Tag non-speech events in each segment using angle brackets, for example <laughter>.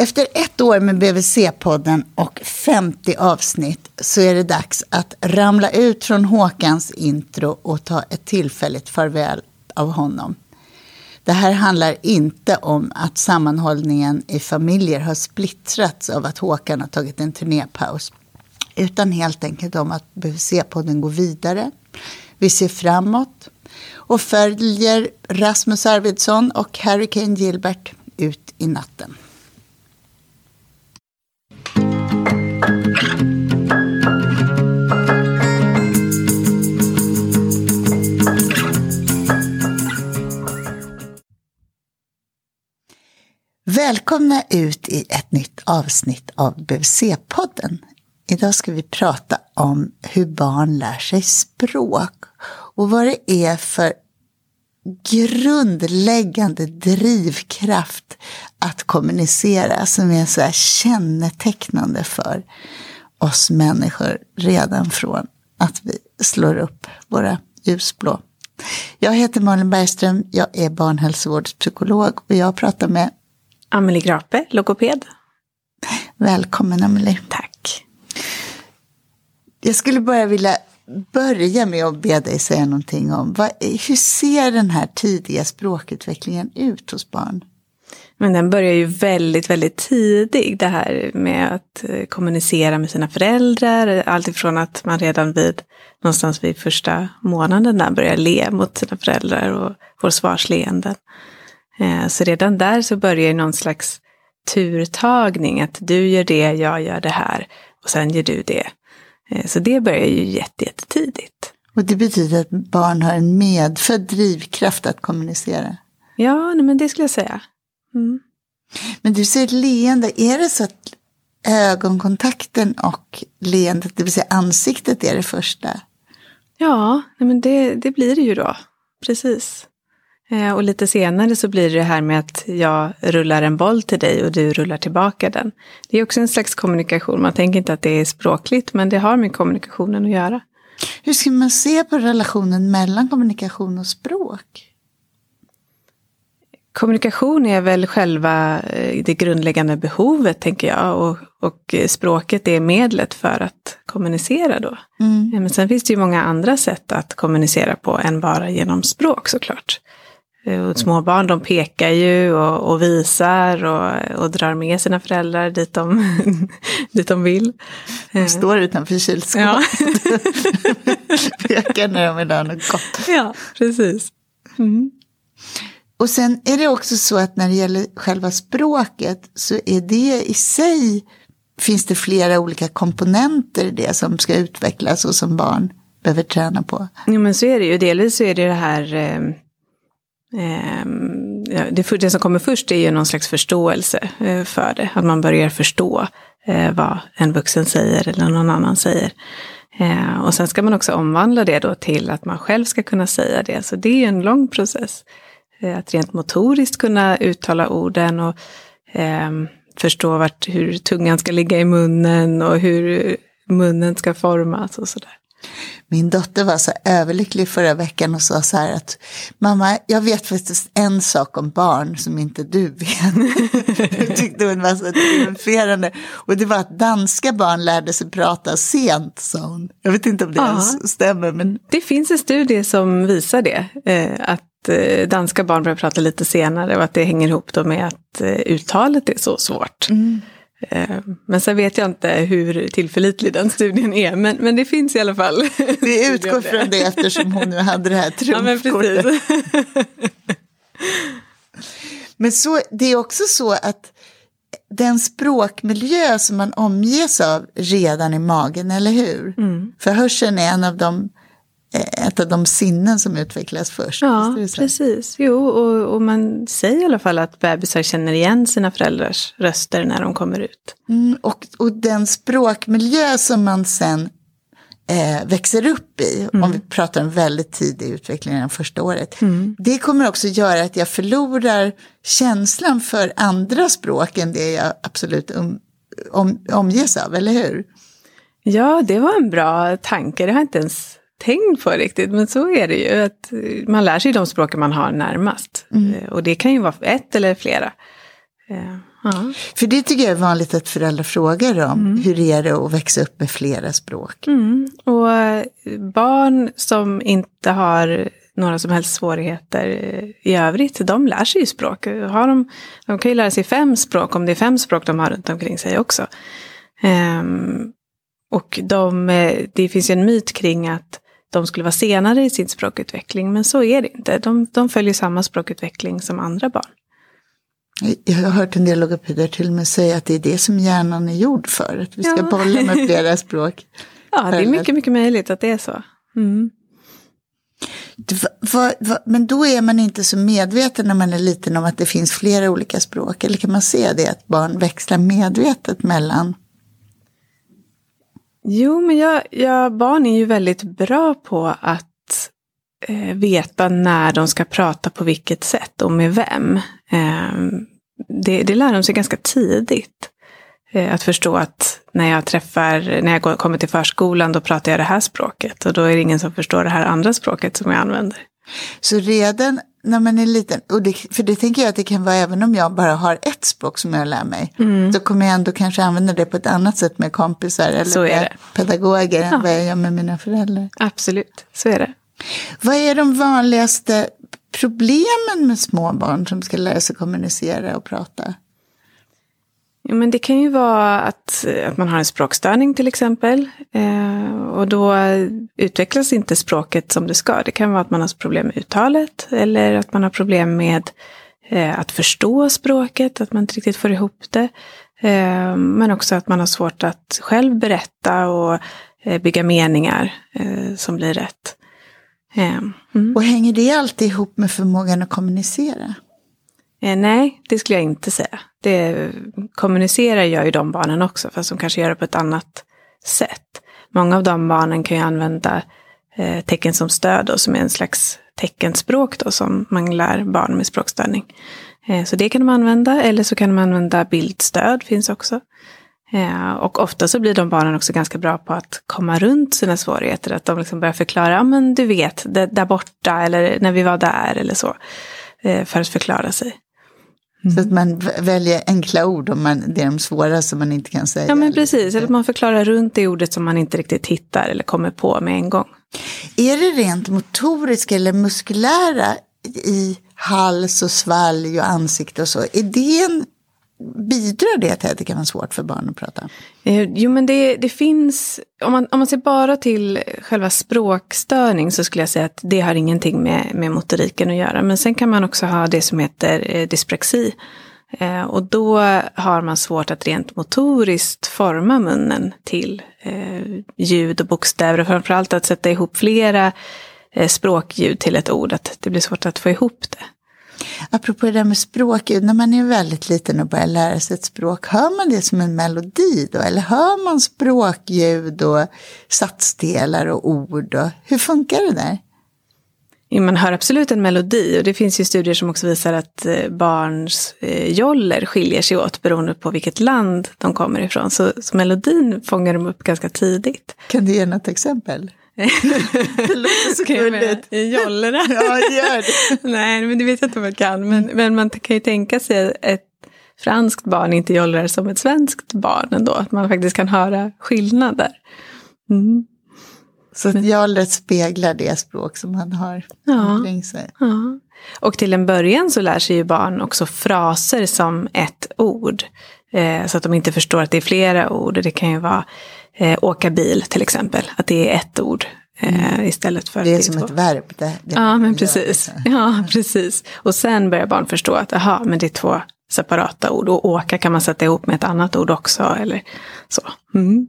Efter ett år med BVC-podden och 50 avsnitt så är det dags att ramla ut från Håkans intro och ta ett tillfälligt farväl av honom. Det här handlar inte om att sammanhållningen i familjer har splittrats av att Håkan har tagit en turnépaus. Utan helt enkelt om att BVC-podden går vidare. Vi ser framåt och följer Rasmus Arvidsson och Hurricane Gilbert ut i natten. Välkomna ut i ett nytt avsnitt av BVC-podden. Idag ska vi prata om hur barn lär sig språk och vad det är för grundläggande drivkraft att kommunicera som är så här kännetecknande för oss människor redan från att vi slår upp våra ljusblå. Jag heter Malin Bergström, jag är barnhälsovårdspsykolog och jag pratar med Amelie Grape, logoped. Välkommen Amelie. Tack. Jag skulle bara vilja börja med att be dig säga någonting om vad, hur ser den här tidiga språkutvecklingen ut hos barn? Men den börjar ju väldigt, väldigt tidigt. Det här med att eh, kommunicera med sina föräldrar. Alltifrån att man redan vid någonstans vid första månaden där börjar le mot sina föräldrar och får svarsleenden. Eh, så redan där så börjar någon slags turtagning. Att du gör det, jag gör det här och sen gör du det. Eh, så det börjar ju jättetidigt. Och det betyder att barn har en medfödd drivkraft att kommunicera? Ja, men det skulle jag säga. Mm. Men du säger leende, är det så att ögonkontakten och leendet, det vill säga ansiktet, är det första? Ja, men det, det blir det ju då. Precis. Eh, och lite senare så blir det här med att jag rullar en boll till dig och du rullar tillbaka den. Det är också en slags kommunikation. Man tänker inte att det är språkligt, men det har med kommunikationen att göra. Hur ska man se på relationen mellan kommunikation och språk? Kommunikation är väl själva eh, det grundläggande behovet, tänker jag. Och, och språket är medlet för att kommunicera då. Mm. Men sen finns det ju många andra sätt att kommunicera på än bara genom språk såklart. Eh, och små barn de pekar ju och, och visar och, och, drar med sina föräldrar dit de, <laughs> dit de vill. De eh. står utanför kylskåpet. Ja. <laughs> pekar när de vill ha något gott. Ja, precis. Mm. Och sen är det också så att när det gäller själva språket så är det i sig, finns det flera olika komponenter i det som ska utvecklas och som barn behöver träna på. Jo men så är det ju, delvis så är det det här eh, Ehm, det, det som kommer först är ju någon slags förståelse eh, för det. Att man börjar förstå eh, vad en vuxen säger eller någon annan säger. Ehm, och sen ska man också omvandla det då till att man själv ska kunna säga det. Så det är en lång process. Eh, att rent motoriskt kunna uttala orden och ehm, förstå vart, hur tungan ska ligga i munnen och hur munnen ska formas och sådär. Min dotter var så överlycklig förra veckan och sa så här att mamma, jag vet faktiskt en sak om barn som inte du vet. <laughs> jag tyckte hon var så triumferande. Och det var att danska barn lärde sig prata sent, sa hon. Jag vet inte om det ens stämmer. Men... Det finns en studie som visar det. Eh, att eh, danska barn börjar prata lite senare och att det hänger ihop då med att eh, uttalet är så svårt. Mm. Eh, men sen vet jag inte hur tillförlitlig den studien är, men, men det finns i alla fall. <laughs> Vi utgår från det eftersom hon nu hade det här trumfkortet. <laughs> Ja, men, <laughs> men så, det är också så att den språkmiljö som man omges av redan i magen, eller hur? Mm. För hörseln är en av de ett av de sinnen som utvecklas först. Ja, precis. Jo, och, och, man säger i alla fall att bebisar känner igen sina föräldrars röster när de kommer ut. Mm, och, och den språkmiljö som man sen eh, växer upp i, mm. om vi pratar om väldigt tidig utveckling, det första året, mm. det kommer också göra att jag förlorar känslan för andra språk än det jag absolut um, om, omges av, eller hur? Ja, det var en bra tanke, det har jag inte ens tänkt på riktigt, men så är det ju. Att man lär sig de språken man har närmast. Mm. Eh, och det kan ju vara ett eller flera. Eh, ja. För det tycker jag är vanligt att föräldrar frågar om. Hur är det att växa upp med flera språk? Mm. Och eh, barn som inte har några som helst svårigheter eh, i övrigt, de lär sig ju språk. Har de, de kan ju lära sig fem språk om det är fem språk de har runt omkring sig också. Ehm, och de, eh, det finns ju en myt kring att de skulle vara senare i sin språkutveckling, men så är det inte. De, de följer samma språkutveckling som andra barn. Jag har hört en del logopeder till och med säga att det är det som hjärnan är gjord för. Att vi ska Ja. bolla med <laughs> flera språk. Ja, det är mycket, mycket möjligt att det är så. Mm. Va- va- Men då är man inte så medveten när man är liten om att det finns flera olika språk. Eller kan man se det att barn växlar medvetet mellan? Jo, men jag, jag, barn är ju väldigt bra på att eh, veta när de ska prata på vilket sätt och med vem. Eh, det, det lär de sig ganska tidigt. Eh, att förstå att när jag träffar, när jag går, kommer till förskolan, då pratar jag det här språket. Och då är det ingen som förstår det här andra språket som jag använder. Så redan när man är liten, och det, för det tänker jag att det kan vara även om jag bara har ett språk som jag lär mig. Så kommer jag ändå kanske använda det på ett annat sätt med kompisar eller med pedagoger än vad jag gör med mina föräldrar. Absolut, så är det. Vad är de vanligaste problemen med små barn som ska lära sig kommunicera och prata? Ja, men det kan ju vara att, att man har en språkstörning till exempel. Eh, och då utvecklas inte språket som det ska. Det kan vara att man har problem med uttalet. Eller att man har problem med eh, att förstå språket. Att man inte riktigt får ihop det. Eh, men också att man har svårt att själv berätta och eh, bygga meningar eh, som blir rätt. Eh, mm. Och hänger det alltid ihop med förmågan att kommunicera? Nej, det skulle jag inte säga. Det kommunicerar jag ju de barnen också, fast de kanske gör det på ett annat sätt. Många av de barnen kan ju använda eh, tecken som stöd, då, som är en slags teckenspråk då, som man lär barn med språkstörning. Eh, så det kan de använda, eller så kan de använda bildstöd, finns också. Eh, och ofta så blir de barnen också ganska bra på att komma runt sina svårigheter. Att de liksom börjar förklara, ja men du vet, det, där borta, eller när vi var där, eller så. Eh, för att förklara sig. Så att man v- väljer enkla ord om man, det är de svåra som man inte kan säga. Ja men precis, eller att man förklarar runt det ordet som man inte riktigt hittar eller kommer på med en gång. Är det rent motoriska eller muskulära i hals och svalg och ansikte och så? Är det en, bidrar det till att det kan vara svårt för barn att prata? Eh, jo men det, det finns, om man, om man ser bara till själva språkstörning så skulle jag säga att det har ingenting med, med motoriken att göra. Men sen kan man också ha det som heter eh, dyspraxi. Eh, och då har man svårt att rent motoriskt forma munnen till ljud och bokstäver. Och framförallt att sätta ihop flera språkljud till ett ord. Att det blir svårt att få ihop det. Apropå det där med språkljud, när man är väldigt liten och börjar lära sig ett språk, hör man det som en melodi då? Eller hör man språkljud och satsdelar och ord? Och, hur funkar det där? Ja, Man hör absolut en melodi och det finns ju studier som också visar att eh, barns eh, joller skiljer sig åt beroende på vilket land de kommer ifrån. Så, så melodin fångar de upp ganska tidigt. Kan du ge något exempel? Det låter så gulligt. Jollerna? Ja, gör det. Nej, men det vet jag inte om jag kan. Men, men man kan ju tänka sig ett franskt barn inte jollrar som ett svenskt barn ändå. Att man faktiskt kan höra skillnader. Mm. Så att jollret speglar det språk som man har Ja. omkring sig. Ja. Och till en början så lär sig ju barn också fraser som ett ord. Eh, så att de inte förstår att det är flera ord. Det kan ju vara eh, åka bil till exempel. Att det är ett ord eh, istället för Det är som två. ett verb. Det, det Ja, men precis. det. Ja, precis. Och sen börjar barn förstå att aha, men det är två separata ord. Och åka kan man sätta ihop med ett annat ord också. Eller så. Mm.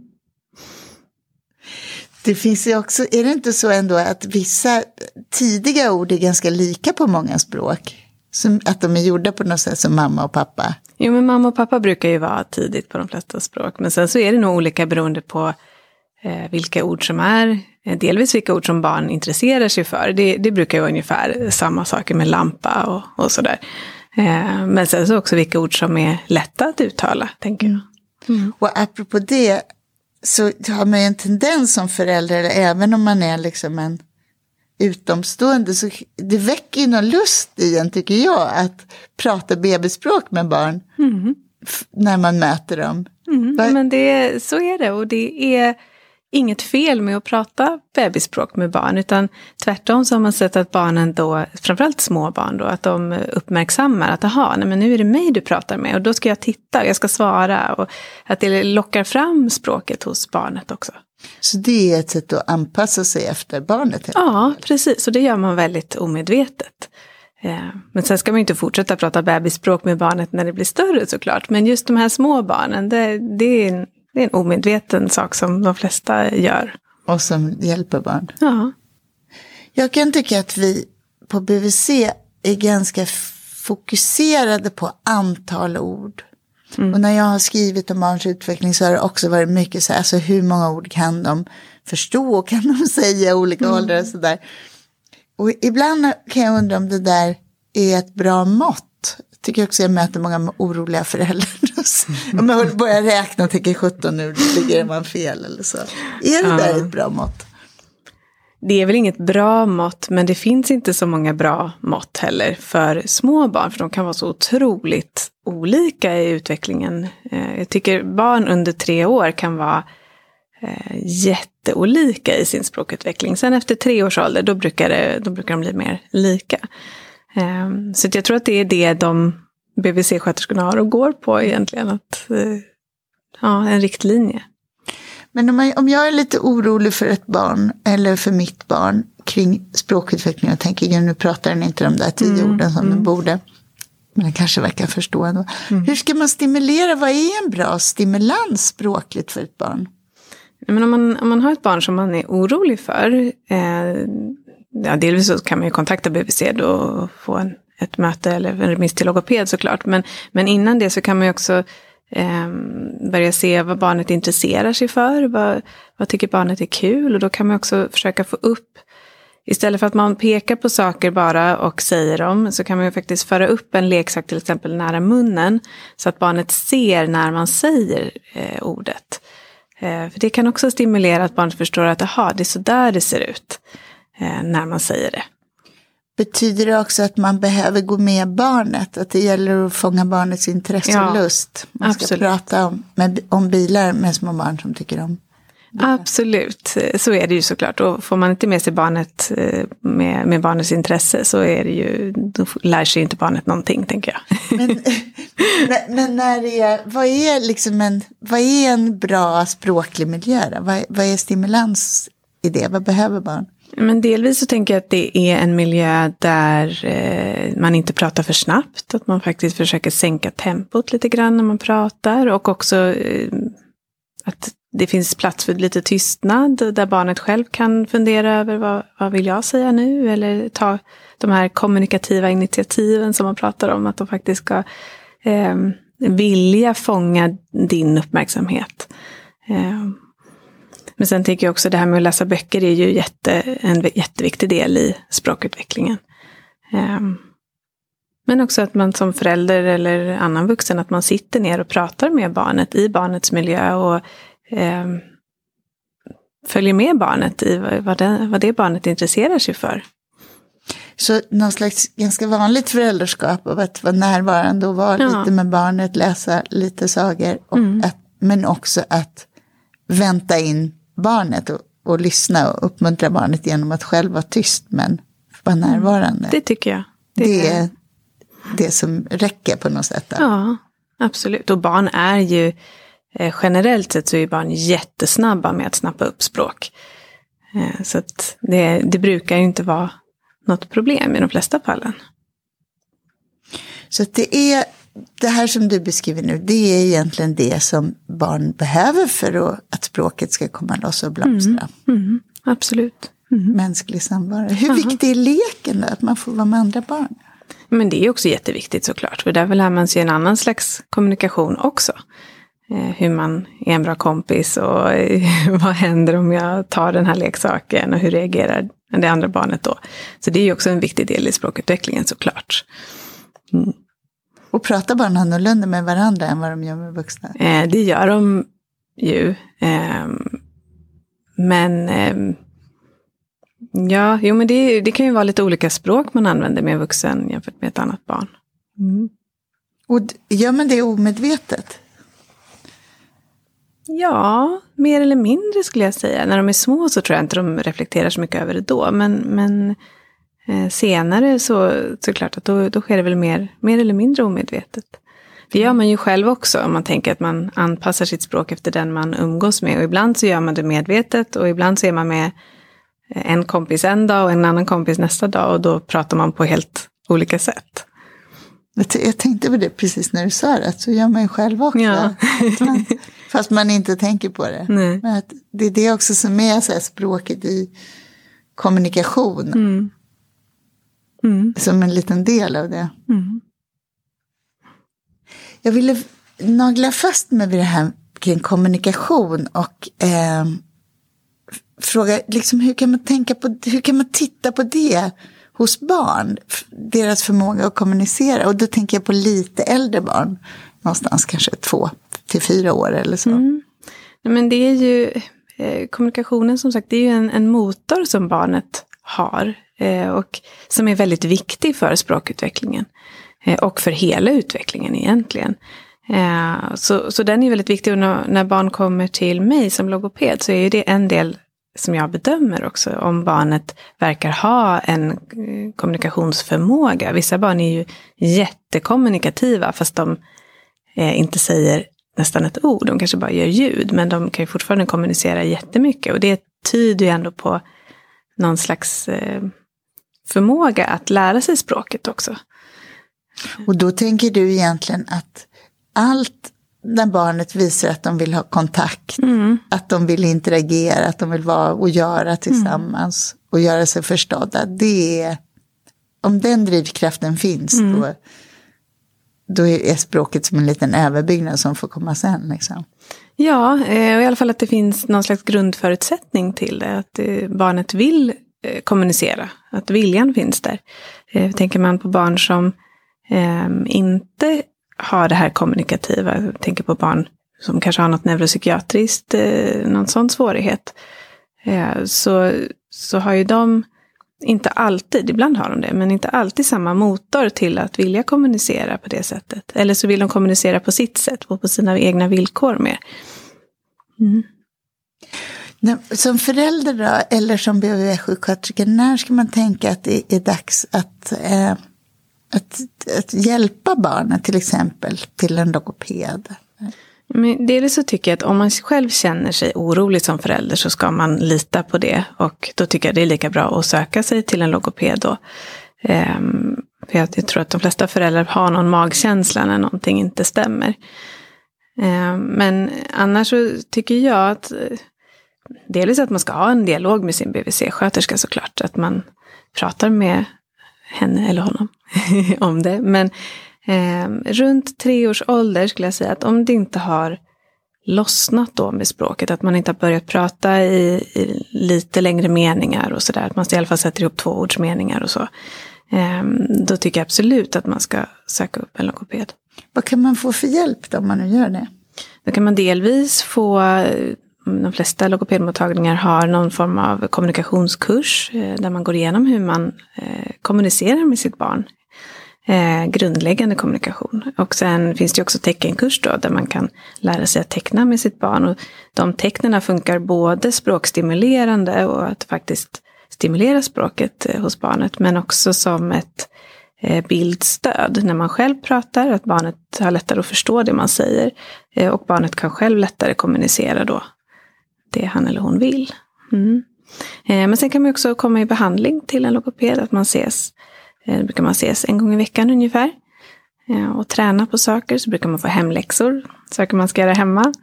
Det finns ju också, är det inte så ändå att vissa tidiga ord är ganska lika på många språk? Som att de är gjorda på något sätt som mamma och pappa. Jo, men mamma och pappa brukar ju vara tidigt på de flesta språk. Men sen så är det nog olika beroende på eh, vilka ord som är, eh, delvis vilka ord som barn intresserar sig för. Det, det brukar ju vara ungefär samma saker med lampa och, och sådär. Eh, men sen så också vilka ord som är lätta att uttala, tänker jag. Och apropå det så har man ju en tendens som förälder, även om man är liksom en utomstående så det väcker ju någon lust i en tycker jag att prata bebisspråk med barn. Mm. När man möter dem. Mm, men det, så är det och det är inget fel med att prata bebisspråk med barn, utan tvärtom så har man sett att barnen då, framförallt små barn då, att de uppmärksammar att aha, nej men nu är det mig du pratar med och då ska jag titta och jag ska svara och att det lockar fram språket hos barnet också. Så det är ett sätt att anpassa sig efter barnet? Ja, precis, och det gör man väldigt omedvetet. Eh, men sen ska man inte fortsätta prata bebisspråk med barnet när det blir större såklart. Men just de här små barnen, det, det är det är en omedveten sak som de flesta gör. Och som hjälper barn. Ja. Jag kan tycka att vi på BVC är ganska fokuserade på antal ord. Mm. Och när jag har skrivit om barns utveckling så har det också varit mycket så här, alltså hur många ord kan de förstå, <laughs> kan de säga olika mm. åldrar och sådär. Och ibland kan jag undra om det där är ett bra mått tycker också jag möter många oroliga föräldrar. <laughs> Om jag börjar räkna och tänker 17 nu ligger man fel eller så. Är det ja. där ett bra mått? Det är väl inget bra mått, men det finns inte så många bra mått heller för små barn, för de kan vara så otroligt olika i utvecklingen. Eh, jag tycker barn under tre år kan vara eh, jätteolika i sin språkutveckling. Sen efter tre års ålder, då brukar, det, då brukar de bli mer lika. Ehm, så jag tror att det är det de BVC-sköterskorna har och går på egentligen. Att, eh, ja, en riktlinje. Men om, man, om jag är lite orolig för ett barn eller för mitt barn kring språkutveckling och tänker nu pratar den inte de där tio mm, orden som mm. den borde. Men den kanske verkar förstå ändå. Mm. Hur ska man stimulera? Vad är en bra stimulans språkligt för ett barn? Men om, man, om man har ett barn som man är orolig för, eh, ja, delvis så kan man ju kontakta BVC då och få en, ett möte eller en remiss till logoped såklart. Men, men innan det så kan man ju också eh, börja se vad barnet intresserar sig för. Vad, vad tycker barnet är kul? Och då kan man också försöka få upp Istället för att man pekar på saker bara och säger dem så kan man ju faktiskt föra upp en leksak till exempel nära munnen så att barnet ser när man säger eh, ordet. Eh, för det kan också stimulera att barnet förstår att aha, det är så där det ser ut när man säger det. Betyder det också att man behöver gå med barnet? Att det gäller att fånga barnets intresse ja, och lust? Man ska absolut. prata om, med, om bilar med små barn som tycker om bilar. Absolut, så är det ju såklart. Och får man inte med sig barnet eh, med, med barnets intresse så är det ju, då lär sig inte barnet någonting tänker jag. <laughs> Men, men när det är, vad är liksom en, vad är en bra språklig miljö? Vad, vad är stimulans i det? Vad behöver barn? Men delvis så tänker jag att det är en miljö där eh, man inte pratar för snabbt. Att man faktiskt försöker sänka tempot lite grann när man pratar. Och också eh, att det finns plats för lite tystnad. Där barnet själv kan fundera över vad, vad vill jag säga nu? Eller ta de här kommunikativa initiativen som man pratar om. Att de faktiskt ska eh, vilja fånga din uppmärksamhet. Eh, men sen tänker jag också det här med att läsa böcker är ju jätte, en jätteviktig del i språkutvecklingen. Um, men också att man som förälder eller annan vuxen, att man sitter ner och pratar med barnet i barnets miljö och um, följer med barnet i vad det, vad det barnet intresserar sig för. Så någon slags ganska vanligt föräldraskap av att vara närvarande och vara ja. lite med barnet, läsa lite sagor. Och mm. att, men också att vänta in barnet och, och lyssna och uppmuntra barnet genom att själv vara tyst men vara mm. närvarande. Det tycker jag. Det, det är det som räcker på något sätt. Då. Ja, absolut. Och barn är ju eh, generellt sett så är barn jättesnabba med att snappa upp språk. Eh, så att det, det brukar ju inte vara något problem i de flesta fallen. Så det är det här som du beskriver nu, det är egentligen det som barn behöver för att språket ska komma loss och blomstra. Mm, mm, absolut. Mm. Mänsklig samvaro. Hur Aha. viktig är leken då, att man får vara med andra barn? Men det är också jätteviktigt såklart, för där lär man sig en annan slags kommunikation också. Eh, hur man är en bra kompis och eh, <laughs> vad händer om jag tar den här leksaken och hur reagerar det andra barnet då. Så det är ju också en viktig del i språkutvecklingen såklart. Mm. Och pratar barn annorlunda med varandra än vad de gör med vuxna? Eh, det gör de ju. Eh, men eh, Ja, jo men det, det kan ju vara lite olika språk man använder med en vuxen jämfört med ett annat barn. Mm. Och gör man det omedvetet? Ja, mer eller mindre skulle jag säga. När de är små så tror jag inte de reflekterar så mycket över det då. Men, men senare så, så klart att då, då sker det väl mer, mer eller mindre omedvetet. Det gör man ju själv också om man tänker att man anpassar sitt språk efter den man umgås med. Och ibland så gör man det medvetet och ibland så är man med en kompis en dag och en annan kompis nästa dag och då pratar man på helt olika sätt. Jag tänkte på det precis när du sa det, att så gör man ju själv också. Ja. Man, <laughs> fast man inte tänker på det. Nej. Men att det är det också som är så språket i kommunikation. Mm. Mm. Som en liten del av det. Mm. Jag ville nagla fast mig vid det här kring kommunikation och eh, fråga liksom, hur kan man tänka på, hur kan man titta på det hos barn? Deras förmåga att kommunicera. Och då tänker jag på lite äldre barn. Någonstans kanske två till fyra år eller så. Mm. Men det är ju, eh, kommunikationen som sagt, det är ju en, en motor som barnet har. Eh, och som är väldigt viktig för språkutvecklingen. Eh, och för hela utvecklingen egentligen. Eh, så, så den är väldigt viktig och när, barn kommer till mig som logoped så är det en del som jag bedömer också, om barnet verkar ha en kommunikationsförmåga. Vissa barn är ju jättekommunikativa fast de inte säger nästan ett ord, de kanske bara gör ljud, men de kan ju fortfarande kommunicera jättemycket och det tyder ju ändå på någon slags eh, förmåga att lära sig språket också. Och då tänker du egentligen att allt när barnet visar att de vill ha kontakt, mm. att de vill interagera, att de vill vara och göra tillsammans mm. och göra sig förstådda. Det är, om den drivkraften finns, mm. då, då är språket som en liten överbyggnad som får komma sen. Liksom. Ja, eh, och i alla fall att det finns någon slags grundförutsättning till det. Att eh, barnet vill Eh, kommunicera, att viljan finns där. Eh, tänker man på barn som ehm, inte har det här kommunikativa. Tänker på barn som kanske har något neuropsykiatriskt, eh, någon sån svårighet. Så, så har ju de inte alltid, ibland har de det, men inte alltid samma motor till att vilja kommunicera på det sättet. Eller så vill de kommunicera på sitt sätt och på sina egna villkor mer. Mm. Som förälder då, eller som BVV-sjuksköterska, när ska man tänka att det är dags att eh, att, att hjälpa barnet, till exempel till en logoped? Men dels så tycker jag att om man själv känner sig orolig som förälder så ska man lita på det. Och då tycker jag det är lika bra att söka sig till en logoped då. Ehm, för jag, jag, tror att de flesta föräldrar har någon magkänsla när någonting inte stämmer. Ehm, men annars så tycker jag att dels att man ska ha en dialog med sin BVC-sköterska såklart. Att man pratar med henne eller honom <laughs> om det. Men eh, runt tre års ålder skulle jag säga att om det inte har lossnat då med språket, att man inte har börjat prata i, i lite längre meningar och sådär, att man i alla fall sätter ihop tvåordsmeningar och så. Eh, då tycker jag absolut att man ska söka upp en logoped. Vad kan man få för hjälp då om man nu gör det? Då kan man delvis få Mm, de flesta logopedmottagningar har någon form av kommunikationskurs eh, där man går igenom hur man eh, kommunicerar med sitt barn. Eh, grundläggande kommunikation. Och sen finns det också teckenkurs då där man kan lära sig att teckna med sitt barn. Och de tecknen funkar både språkstimulerande och att faktiskt stimulera språket hos barnet men också som ett bildstöd när man själv pratar, att barnet har lättare att förstå det man säger. Och barnet kan själv lättare kommunicera då det han eller hon vill. Mm. Eh, men sen kan man också komma i behandling till en logoped, att man ses, eh, brukar man ses en gång i veckan ungefär. Eh, och träna på saker, så brukar man få hemläxor, saker man ska göra hemma.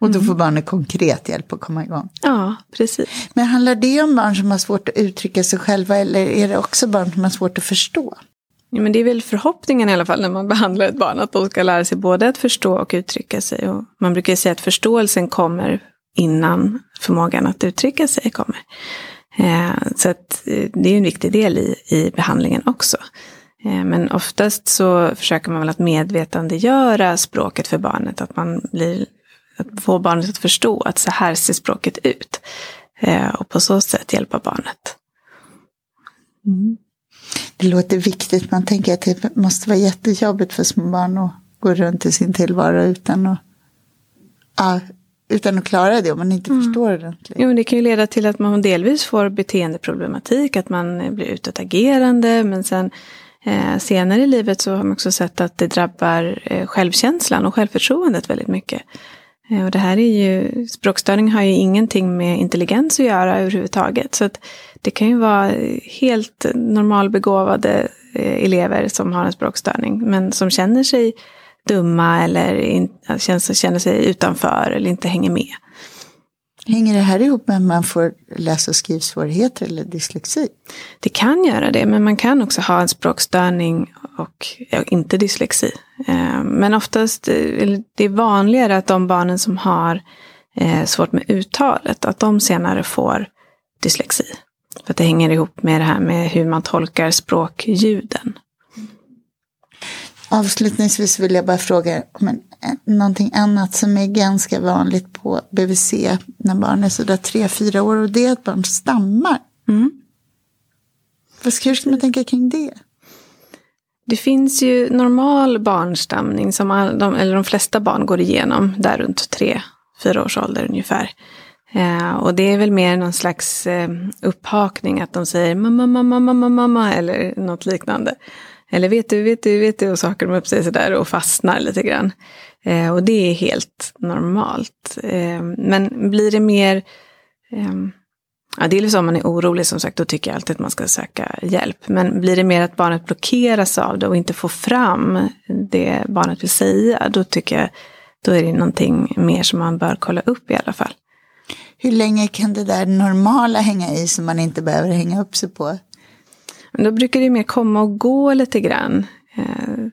Och då får mm. barnet konkret hjälp att komma igång. Ja, precis. Men handlar det om barn som har svårt att uttrycka sig själva eller är det också barn som har svårt att förstå? Ja, men det är väl förhoppningen i alla fall när man <laughs> behandlar ett barn, att de ska lära sig både att förstå och uttrycka sig. Och man brukar säga att förståelsen kommer innan förmågan att uttrycka sig kommer. Eh, så att eh, det är en viktig del i, i behandlingen också. Eh, men oftast så försöker man väl att medvetandegöra språket för barnet, att man blir, att få barnet att förstå att så här ser språket ut. Och på så sätt hjälpa barnet. Mm. Det låter viktigt. Man tänker att det måste vara jättejobbigt för små barn att gå runt i sin tillvaro utan att, ah, utan att klara det om man inte mm. förstår det. Jo, det kan ju leda till att man delvis får beteendeproblematik, att man blir utåtagerande, men sen eh, senare i livet så har man också sett att det drabbar eh, självkänslan och självförtroendet väldigt mycket. Eh, och det här är ju, språkstörning har ju ingenting med intelligens att göra överhuvudtaget. Så att det kan ju vara helt normalbegåvade eh, elever som har en språkstörning, men som känner sig dumma eller in, känner, känner sig utanför eller inte hänger med. Hänger det här ihop med att man får läs och skrivsvårigheter eller dyslexi? Det kan göra det, men man kan också ha en språkstörning och ja, inte dyslexi. Eh, men oftast, eh, det är vanligare att de barnen som har eh, svårt med uttalet, att de senare får dyslexi. För att det hänger ihop med det här med hur man tolkar språkljuden. Avslutningsvis vill jag bara fråga om en, någonting annat som är ganska vanligt på BVC när barn är sådär tre, fyra år och det är att barn stammar. Mm. Hur ska man tänka kring det? Det finns ju normal barnstamning som all, de, eller de flesta barn går igenom där runt tre, fyra års ålder ungefär. Eh, och det är väl mer någon slags eh, upphakning att de säger mamma, mamma, mamma, mamma eller något liknande. Eller vet du, vet du, vet du och så hakar de upp sig sådär och fastnar lite grann. Eh, och det är helt normalt. Eh, men blir det mer, eh, ja det är liksom om man är orolig som sagt, då tycker jag alltid att man ska söka hjälp. Men blir det mer att barnet blockeras av det och inte får fram det barnet vill säga, då tycker jag, då är det någonting mer som man bör kolla upp i alla fall. Hur länge kan det där normala hänga i som man inte behöver hänga upp sig på? Men då brukar det mer komma och gå lite grann. Eh,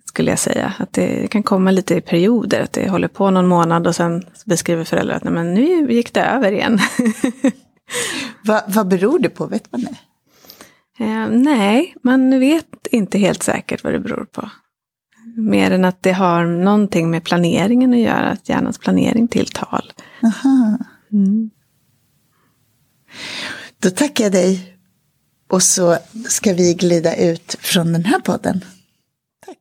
skulle jag säga. Att det kan komma lite i perioder. Att det håller på någon månad och sen beskriver föräldrar att Nej, men nu gick det över igen. <laughs> Va, vad beror det på? Vet man det? Eh, nej, man vet inte helt säkert vad det beror på. Mer än att det har någonting med planeringen att göra, att hjärnans planering till tal. Aha. Mm. Då tackar jag dig och så ska vi glida ut från den här podden. Tack.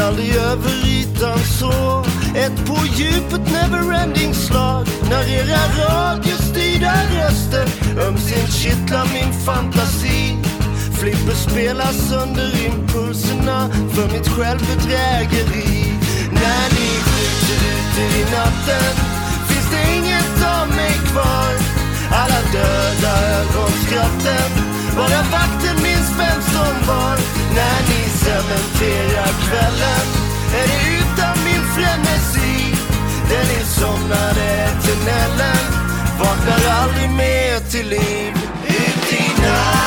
Aldrig över ytan så. Ett på djupet neverending slag. När era radiostyrda röster ömsint kittlar min fantasi. Flipper spelar sönder impulserna för mitt självbedrägeri. När ni skjuter ut i natten finns det inget av mig kvar. Alla döda ögonskratten bara vakten minns vem som var när ni cementerar kvällen är det utan min frenesi Den insomnade eternellen. vaknar aldrig mer till liv ut i natt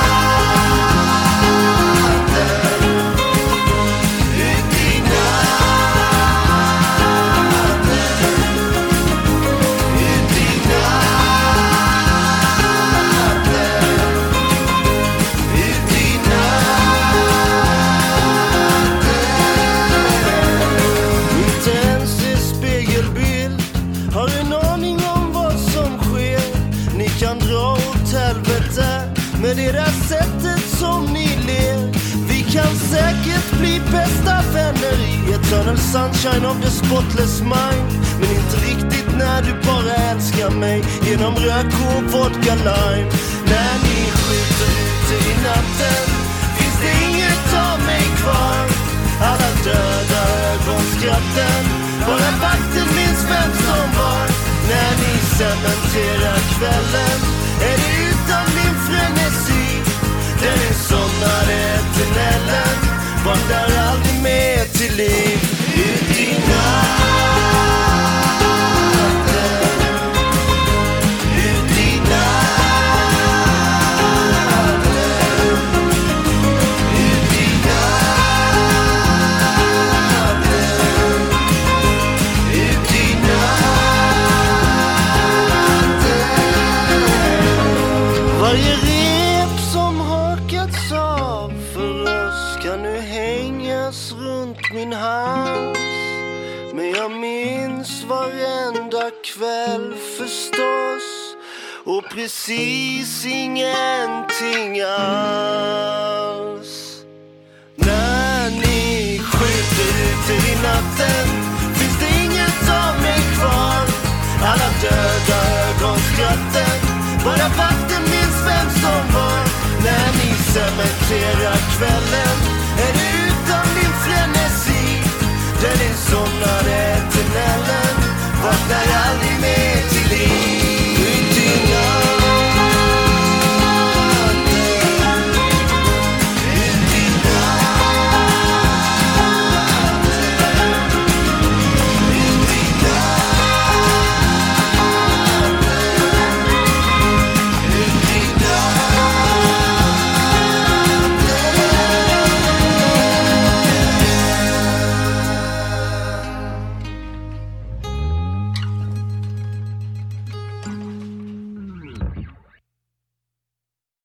sunshine of the spotless mind. Men inte riktigt när du bara älskar mig genom rök och vodka lime. När ni skjuter ute i natten finns det inget av mig kvar. Alla döda ögonskratten, bara vakten minns vem som var. När ni cementerar kvällen är det utan min frenesi. Den är somnade till Nellen, vandrar aldrig mer till liv. Döda ögonskratten, bara vakten minns vem som var. När ni cementerar kvällen är det utan min frenesi. Där ni somnade tunneln vaknar aldrig mer till liv.